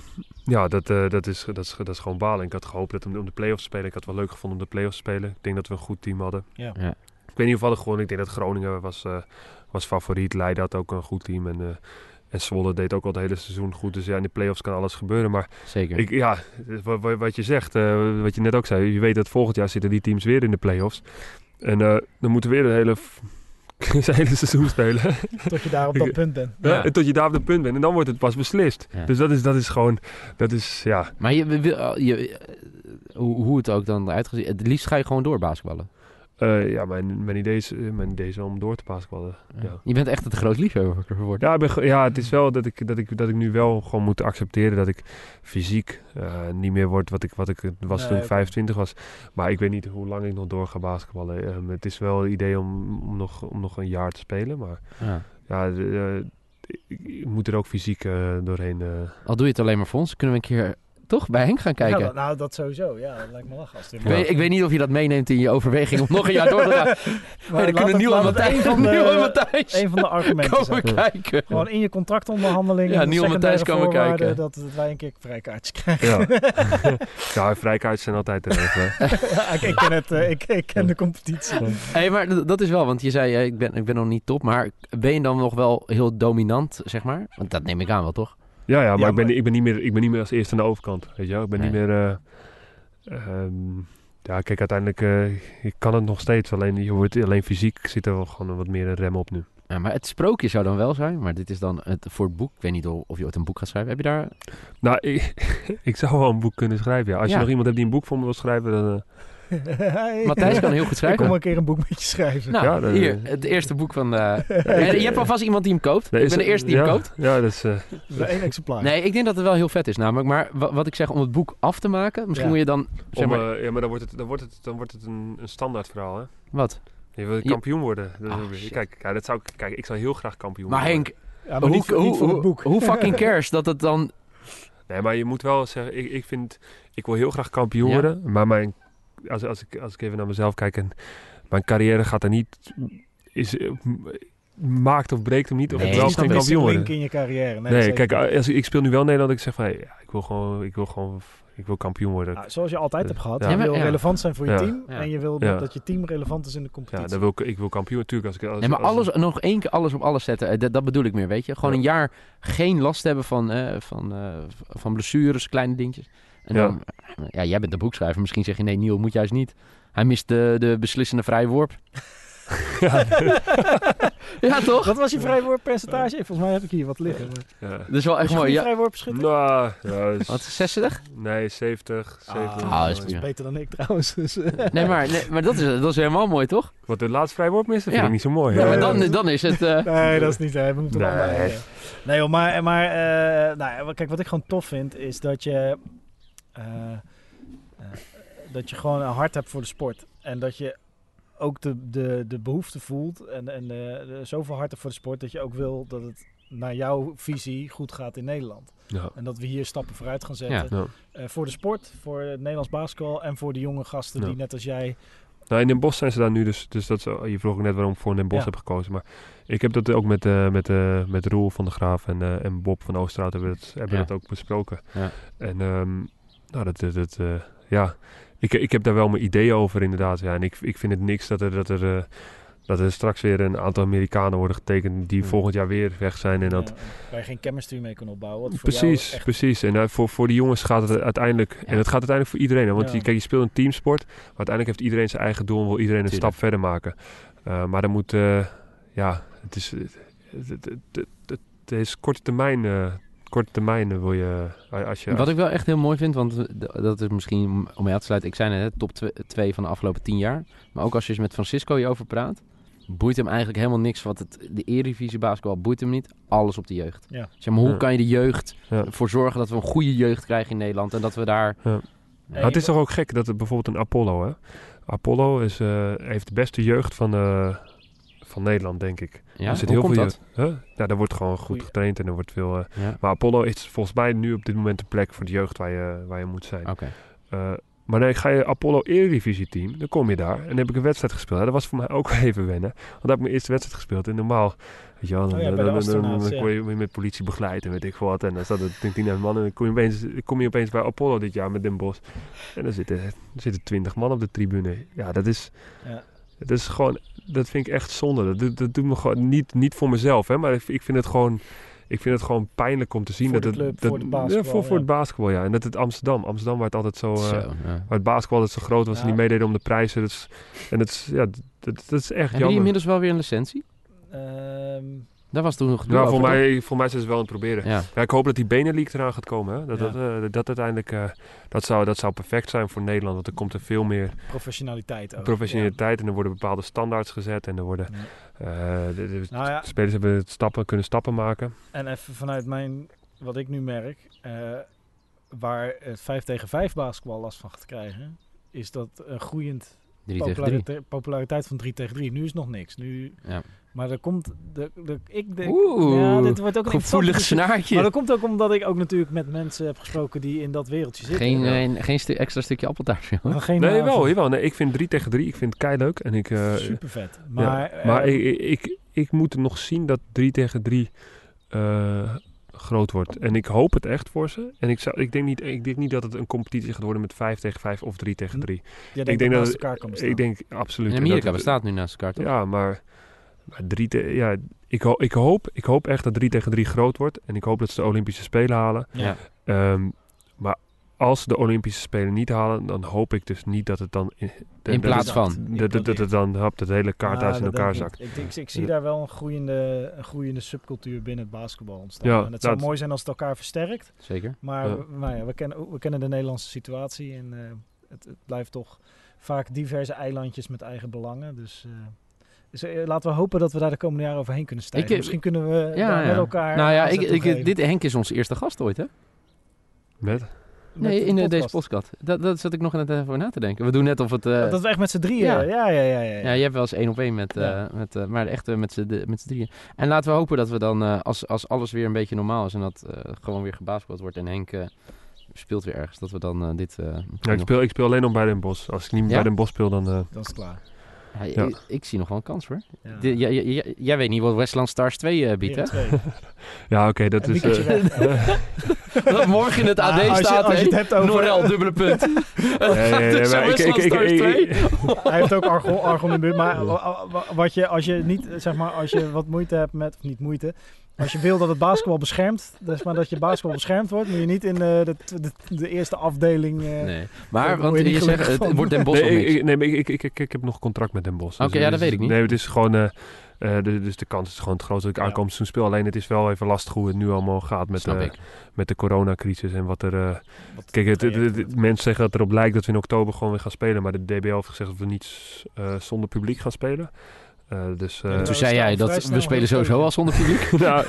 ja, dat, eh, dat, is, dat, is, dat is gewoon balen. Ik had gehoopt dat om, om de play-offs te spelen. Ik had het wel leuk gevonden om de play-offs te spelen. Ik denk dat we een goed team hadden. ja. Ja. Ik weet niet of we hadden gewonnen. Ik denk dat Groningen was, eh, was favoriet. Leiden had ook een goed team. En, eh, en Zwolle deed ook al het hele seizoen goed. Dus ja, in de play-offs kan alles gebeuren. Maar Zeker. ik, ja, wat, je zegt, eh, wat je net ook zei. Je weet dat volgend jaar zitten die teams weer in de play-offs. En eh, dan moeten we weer een hele, <laughs> het hele seizoen spelen. <laughs> tot je daar op dat punt bent. Ja. En tot je daar op het punt bent. En dan wordt het pas beslist. Ja. Dus dat is, dat is gewoon, dat is, ja. Maar je, wil- je, eh, hoe, hoe het ook dan uitgezien. Het liefst ga je gewoon door basketballen. Eh, ja, mijn, mijn, idee is, eh, mijn idee is om door te basketballen. Ja. Je bent echt het groot liefhebber geworden. Ja, ik ben ja, het is wel dat ik, dat, ik, dat ik nu wel gewoon moet accepteren dat ik fysiek eh, niet meer word wat ik, wat ik was Nee, toen ik oké. 25 was. Maar ik weet niet hoe lang ik nog door ga basketballen. Ehm, het is wel het idee om, om, nog, om nog een jaar te spelen. Maar Ja. ja, de- eh, ik, ik moet er ook fysiek doorheen. eh. Al doe je het alleen maar voor ons, kunnen we een keer toch bij Henk gaan kijken. Ja, dat- nou, dat sowieso. Ja, dat lijkt me lachen. Als het ik, weet, ik weet niet of je dat meeneemt in je overweging om nog een jaar door te <laughs> gaan. Maar hey, dan kunnen Niel en Matthijs, een van de- een van de argumenten komen zijn. kijken. Gewoon in je contractonderhandelingen. Ja, de Niel en Matthijs komen kijken. Dat, dat wij een keer vrijkaartjes krijgen. Ja. <laughs> ja, vrijkaartjes zijn altijd te regelen. Ja, ik, ik ken, het, eh, ik, ik ken de competitie. Hey, maar dat is wel, want je zei eh, ik ben, ik ben nog niet top, maar ben je dan nog wel heel dominant, zeg maar? Want dat neem ik aan wel, toch? Ja, ja, maar, Ja, ik, ben, maar- ik, ben niet meer, ik ben niet meer als eerste aan de overkant. Weet je wel? Ik ben niet meer... eh, ehm, ja, kijk, uiteindelijk ik kan het nog steeds. Alleen, je wordt, alleen fysiek zit er wel gewoon wat meer een rem op nu. Ja, maar het sprookje zou dan wel zijn, maar dit is dan het, voor het boek. Ik weet niet of, je ooit een boek gaat schrijven. Heb je daar... Nou, <laughs> ik, ik zou wel een boek kunnen schrijven. Ja. Als Ja. je nog iemand hebt die een boek voor me wil schrijven, dan... eh, Hey. Matthijs kan heel goed <laughs> Ik schrijven. kom een keer een boek met je schrijven. Nou, Ja, dat- hier, het eerste boek van... eh <laughs> ja, je hebt alvast iemand die hem koopt. nee, ik ben de eerste die ja, hem koopt. Ja, dat is... eh, Dat is één exemplaar. Nee, ik denk dat het wel heel vet is namelijk. Maar wa- wat ik zeg, om het boek af te maken, misschien Ja. moet je dan... Zeg om, maar, eh, ja, maar dan wordt het, dan wordt het, dan wordt het een, een standaard verhaal, hè? wat? Je wil Je- kampioen worden. Dat is Ah, kijk, ja, dat zou, ik- kijk, ik zou heel graag kampioen Maar worden. Henk, Ja, maar hoe, niet, voor hoe, het boek. hoe fucking <laughs> cares dat het dan... Nee, maar je moet wel zeggen, ik, ik vind, ik wil heel graag kampioen Ja. worden, maar mijn, als, als, ik, als ik even naar mezelf kijk en mijn carrière gaat er niet, is, maakt of breekt hem niet of Nee, ik Het wel kampioen worden. link in je carrière. Nee, kijk, als, ik speel nu wel Nederland, ik zeg van, ja, ik wil gewoon, ik wil gewoon, ik wil kampioen worden. Nou, zoals je altijd hebt gehad. Ja. Je Ja, wil ja. relevant zijn voor je Ja. team. Ja. En je wil Ja. dat je team relevant is in de Ja, competitie. dan wil ik, ik wil kampioen natuurlijk. Als ik, als, Nee, maar als- alles, nog één keer alles op alles zetten. eh, Dat, dat bedoel ik meer, weet je. Gewoon Ja. een jaar geen last hebben van, eh, van, eh, van blessures, kleine dingetjes. En Ja. dan, ja, jij bent de boekschrijver. Misschien zeg je, nee, Niel moet juist niet. Hij mist de, de beslissende vrije worp. <laughs> ja, toch? Wat was je vrijwoordpercentage? Volgens mij heb ik hier wat liggen. Maar... ja. Dat is wel echt je mooi. Ja. vrijwoordbeschutter? Nou, ja, is- Wat, 60? nee, 70, 70. Ah, Ah, is dat is beter dan ik trouwens. Dus, eh. Nee, maar, nee, maar dat, is, dat is helemaal mooi, toch? Wat de laatste vrijwoord miste, vind Ja. ik niet zo mooi. Ja, maar Ja, dan, dan is het... eh, Nee, dat is niet. hè. We moeten Nee. wel nee. joh, maar, maar eh, nou, ja, kijk, wat ik gewoon tof vind is dat je, eh, eh, dat je gewoon een hart hebt voor de sport. En dat je ook de, de, de behoefte voelt en, en eh, de- zoveel hart hebt voor de sport dat je ook wil dat het naar jouw visie goed gaat in Nederland. Ja. En dat we hier stappen vooruit gaan zetten. Ja. Ja. Eh, voor de sport, voor het Nederlands basketbal en voor de jonge gasten Ja. die net als jij... Nou, in Den Bosch zijn ze daar nu dus. dus dat is, je vroeg ook net waarom ik voor Den Bosch Ja. heb gekozen. Maar ik heb dat ook met, eh met, eh met Roel van der Graaf en, eh, en Bob van Oosterhout hebben we dat, hebben Ja. dat ook besproken. Ja. En ehm, nou, dat, dat, dat, eh, ja, ik, ik heb daar wel mijn ideeën over inderdaad. Ja. En ik, ik vind het niks dat er, dat er, eh, dat er straks weer een aantal Amerikanen worden getekend die Hmm. volgend jaar weer weg zijn. En dat, eh, waar je geen chemistry mee kan opbouwen. Wat voor Precies, echt- precies. En eh, voor, voor die jongens gaat het uiteindelijk... En het gaat uiteindelijk voor iedereen. Hè? Want Ja. je, kijk, je speelt een teamsport. Maar uiteindelijk heeft iedereen zijn eigen doel... en wil iedereen een Tuurlijk. stap verder maken. Maar dan moet... ja, het is... Het, het, het, het- het is korte termijn... korte termijn wil je... eh, Als je Wat ik wel echt heel mooi vind, want eh, dat is misschien om mee aan te sluiten. Ik zei net, hè, top 2 van de afgelopen 10 jaar. Maar ook als je eens met Francisco hierover praat, boeit hem eigenlijk helemaal niks. Wat het, de Eredivisie basketbal boeit hem niet. Alles op de jeugd. Ja. Zeg maar, hoe Ja. kan je de jeugd Ja. ervoor zorgen dat we een goede jeugd krijgen in Nederland en dat we daar... Ja. Nou, het is toch ook gek dat het bijvoorbeeld een Apollo, hè? Apollo is, eh, heeft de beste jeugd van, eh, van Nederland, denk ik. Ja, er zit hoe heel komt veel dat? Huh? Ja, daar wordt gewoon goed getraind en er wordt veel. eh, Ja, maar Apollo is volgens mij nu op dit moment de plek voor de jeugd waar je, waar je moet zijn. oké. Eh, maar nee, ga je Apollo Eredivisie team, dan kom je daar en dan heb ik een wedstrijd gespeeld. Ja, dat was voor mij ook wel <laughs> even wennen. Want daar heb ik mijn eerste wedstrijd gespeeld. En normaal, weet je wel, dan, Oh ja, dan, dan, dan, kon je met politie begeleid en weet ik wat. En dan zat er 10 man en dan kom je, opeens, kom je opeens bij Apollo dit jaar met Den Bosch. En dan zitten, er zitten 20 man op de tribune. Ja, dat is, Ja. Dat is gewoon, dat vind ik echt zonde. Dat, doet- dat doet me gewoon niet, niet voor mezelf, hè, maar ik, ik vind het gewoon... Ik vind het gewoon pijnlijk om te zien Voor dat de het... club, dat, voor het ja, basketbal, voor, voor ja. het basketbal, ja. En dat het Amsterdam. Amsterdam waar het altijd zo... eh, Zo, ja. Waar het basketbal altijd zo groot was en die meededen om de prijzen. Dat is, en dat is, ja, dat, dat is echt Hebben die jammer. inmiddels wel weer een licentie? Ehm, Daar was toen nog gedoe Ja, over, voor mij, voor mij zijn ze wel aan het proberen. Ja. Ja, ik hoop dat die Benelink eraan gaat komen. Hè? Dat, Ja. dat, eh, dat uiteindelijk, eh, dat, zou, dat zou perfect zijn voor Nederland. Want er komt er veel meer professionaliteit ook. professionaliteit. En er worden bepaalde standaards gezet. En er worden, Ja. eh, de, de Nou ja, spelers hebben het stappen, kunnen stappen maken. en even vanuit mijn, wat ik nu merk, eh, waar het 5 tegen 5 basketbal last van gaat krijgen, is dat een groeiend 3 tegen 3. popularite- populariteit van 3 tegen 3. Nu is nog niks. Nu, Ja. Maar er komt, de, de, ik denk, Oeh, ja, dit wordt ook een Gevoelig snaartje. Maar dat komt ook omdat ik ook natuurlijk met mensen heb gesproken die in dat wereldje zitten. Geen, Ja. eh, geen stu- extra stukje appeltaart. joh. Maar geen Nee, wel, jawel. Nee, ik vind 3 tegen 3, ik vind het kei leuk. En ik, eh, Super vet. ja. Maar, maar eh, ik, ik, ik moet nog zien dat 3 tegen 3 eh, groot wordt. En ik hoop het echt voor ze. En ik, zou, ik, denk niet, ik denk niet dat het een competitie gaat worden met 5 tegen 5 of 3 tegen 3. jij denkt ik denk dat dat het- elkaar kan bestaan. Ik denk absoluut. In En Amerika dat- bestaat nu naast elkaar, toch? Ja, maar, maar drie te, ja, ik, ho- ik, hoop, ik hoop echt dat 3 tegen 3 groot wordt. En ik hoop dat ze de Olympische Spelen halen. Ja. Ehm, maar als ze de Olympische Spelen niet halen, dan hoop ik dus niet dat het dan... In, In plaats dat, van. Dat, dat, dat het dan hap, het hele kaarthuis Ja, in dat elkaar ik. zakt. Ik, denk- ik, zie Ja. daar wel een groeiende, een groeiende subcultuur binnen het basketbal ontstaan. Ja, en het zou mooi zijn als het elkaar versterkt. Zeker. Maar Ja. we, nou ja, we, kennen, we kennen de Nederlandse situatie. En eh, het, het blijft toch vaak diverse eilandjes met eigen belangen. Dus, eh, dus laten we hopen dat we daar de komende jaren overheen kunnen stijgen. Ik, eh, Misschien kunnen we Ja, daar ja. met elkaar Nou ja, ik, ik, dit, Henk is onze eerste gast ooit, hè? Met? Nee, in eh, deze podcast. Dat, dat zat ik nog net even over na te denken. We doen net of het... eh, Dat we echt met z'n drieën... ja. Ja, ja, ja. ja, ja. ja, je hebt wel eens één op één met... eh, Ja. met eh, maar echt met z'n de- met z'n drieën. En laten we hopen dat we dan, eh, als, als alles weer een beetje normaal is... en dat eh, gewoon weer gebasketbald wordt en Henk speelt weer ergens... dat we dan dit... eh, Ja, ik, speel, ik speel alleen nog bij Den Bosch. Als ik niet Ja? bij Den Bosch speel, dan... eh, Dan is het klaar. Ja, Ja. Ik, ik zie nog wel een kans, hoor. Jij- weet niet wat Westland Stars 2 eh, biedt, hè? <laughs> Ja, oké, dat is... eh. <laughs> <laughs> Dat morgen in het AD Ah, als je- staat, als je het hebt over- Norel, dubbele punt. nee, nee, nee, Dus maar ik- Westland ik- ik- Stars ik- 2. Hij heeft ook argon, argon in de buurt. Maar wa- wa- wat je, als je niet, zeg maar, als je wat moeite hebt met, of niet moeite, als je wil dat het basketbal beschermt, dus maar dat je basketbal beschermd wordt, moet je niet in eh, de, de, de eerste afdeling. eh, Nee. Maar, want je zegt, het wordt Den Bosch nee, ik, nee, maar ik, ik, ik, ik heb nog een contract met Den Bosch. Dus Oké, ja, het dat weet ik niet. Nee, het is gewoon... eh, eh, de- dus de kans is gewoon het grootste dat ik Ja. aankomend seizoen speel. Alleen het is wel even lastig hoe het nu allemaal gaat met, eh, ik. met de coronacrisis en wat er... eh, wat Kijk, het, het- traject het- mensen zeggen dat erop lijkt dat we in oktober gewoon weer gaan spelen. Maar de DBL heeft gezegd dat we niet eh, zonder publiek gaan spelen. Eh, dus... eh, Ja, Toen zei jij dat we spelen sowieso al zonder publiek. <laughs> nou,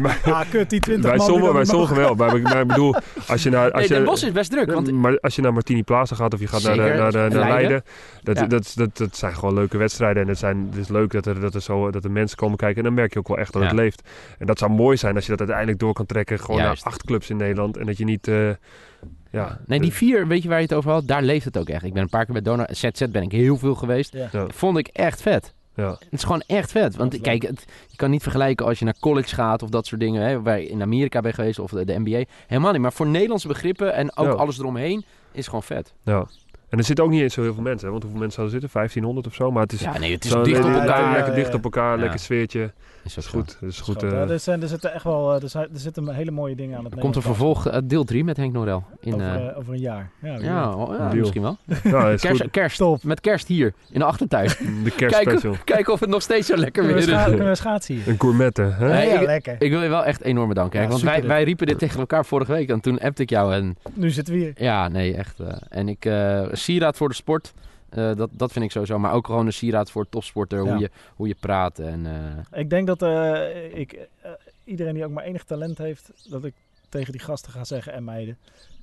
maar- Ah, kut, die 20 bij man die sommigen, sommigen wel. Maar, maar ik bedoel, als je naar... Als Nee, je, Den Bosch is best druk. Want maar als je naar Martini Plaza gaat of je gaat naar, Zeker, naar, de- naar Leiden. Leiden, dat, Ja. dat, dat, dat zijn gewoon leuke wedstrijden. En het, zijn, het is leuk dat er, dat, er zo, dat er mensen komen kijken. En dan merk je ook wel echt dat Ja. het leeft. En dat zou mooi zijn als je dat uiteindelijk door kan trekken. Gewoon Juist. naar acht clubs in Nederland. En dat je niet... eh, ja, Nee, die vier, weet je waar je het over had? Daar leeft het ook echt. Ik ben een paar keer bij Donor. ZZ ben ik heel veel geweest. Ja. Ja. Vond ik echt vet. Ja. Het is gewoon echt vet. Want kijk, het, je kan niet vergelijken als je naar college gaat of dat soort dingen. Hè, waar je in Amerika bent geweest of de, de NBA. Helemaal niet. Maar voor Nederlandse begrippen en ook Ja. alles eromheen is gewoon vet. Ja. En er zitten ook niet eens zo heel veel mensen, hè, want hoeveel mensen zouden er zitten? 1500 of zo, maar het is Ja, nee, het is dicht op elkaar. Ja, lekker ja, dicht op elkaar, lekker sfeertje. Is is goed. Dat is goed. Eh, er, zijn, er zitten echt wel er, zijn, er zitten hele mooie dingen aan het Er komt een Nederlands vervolg, eh, deel 3 met Henk Norel. In, over, eh, eh, over een jaar. Ja, ja, oh, ja, misschien wel. ja, is Kerst, goed. kerst. Top. Met kerst hier, in de achtertuin. <laughs> De kerstspecial. Kijken of het nog steeds zo lekker weer we, is. kunnen we schaatsen hier? Een gourmette, hè? Nee, ik- lekker. Ik wil je wel echt enorm bedanken. Henk, want wij, wij riepen dit tegen elkaar vorige week. En toen appte ik jou. En Nu zitten we hier. ja, nee, echt. eh, en ik, eh sieraad voor de sport. Eh, dat, dat vind ik sowieso. Maar ook gewoon een sieraad voor topsporter. Ja. Hoe, je, hoe je praat. En, eh, Ik denk dat eh, ik, iedereen die ook maar enig talent heeft, dat ik tegen die gasten ga zeggen en meiden.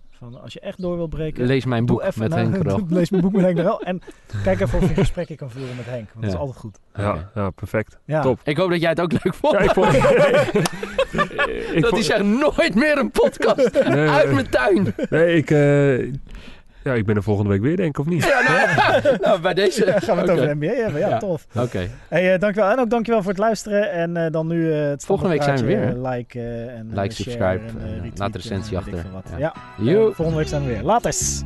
Van als je echt door wil breken, lees mijn boek even met nou, Henk. <laughs> Lees mijn boek met Henk. En <laughs> kijk even of je gesprekken kan voeren met Henk. Want dat is altijd goed. Ja, ja, perfect. Ja. Top. Ik hoop dat jij het ook leuk vond. Ja, ik vond... <laughs> ik dat vond- hij zegt nooit meer een podcast. Nee, Uit mijn tuin. Nee, ik... eh, ja, ik ben er volgende week weer, denk ik, of niet? Ja, nou, <laughs> nou, bij deze. Ja, gaan we het over de NBA hebben. Ja, Ja. tof. Oké. Hey, eh, dankjewel. En ook dankjewel voor het luisteren. En eh, dan nu eh, het Volgende week zijn we weer, eh, Like, eh, en Like, eh, subscribe, en, eh, retweet laat de recensie achter. Ja. Eh, volgende week zijn we weer. Laters.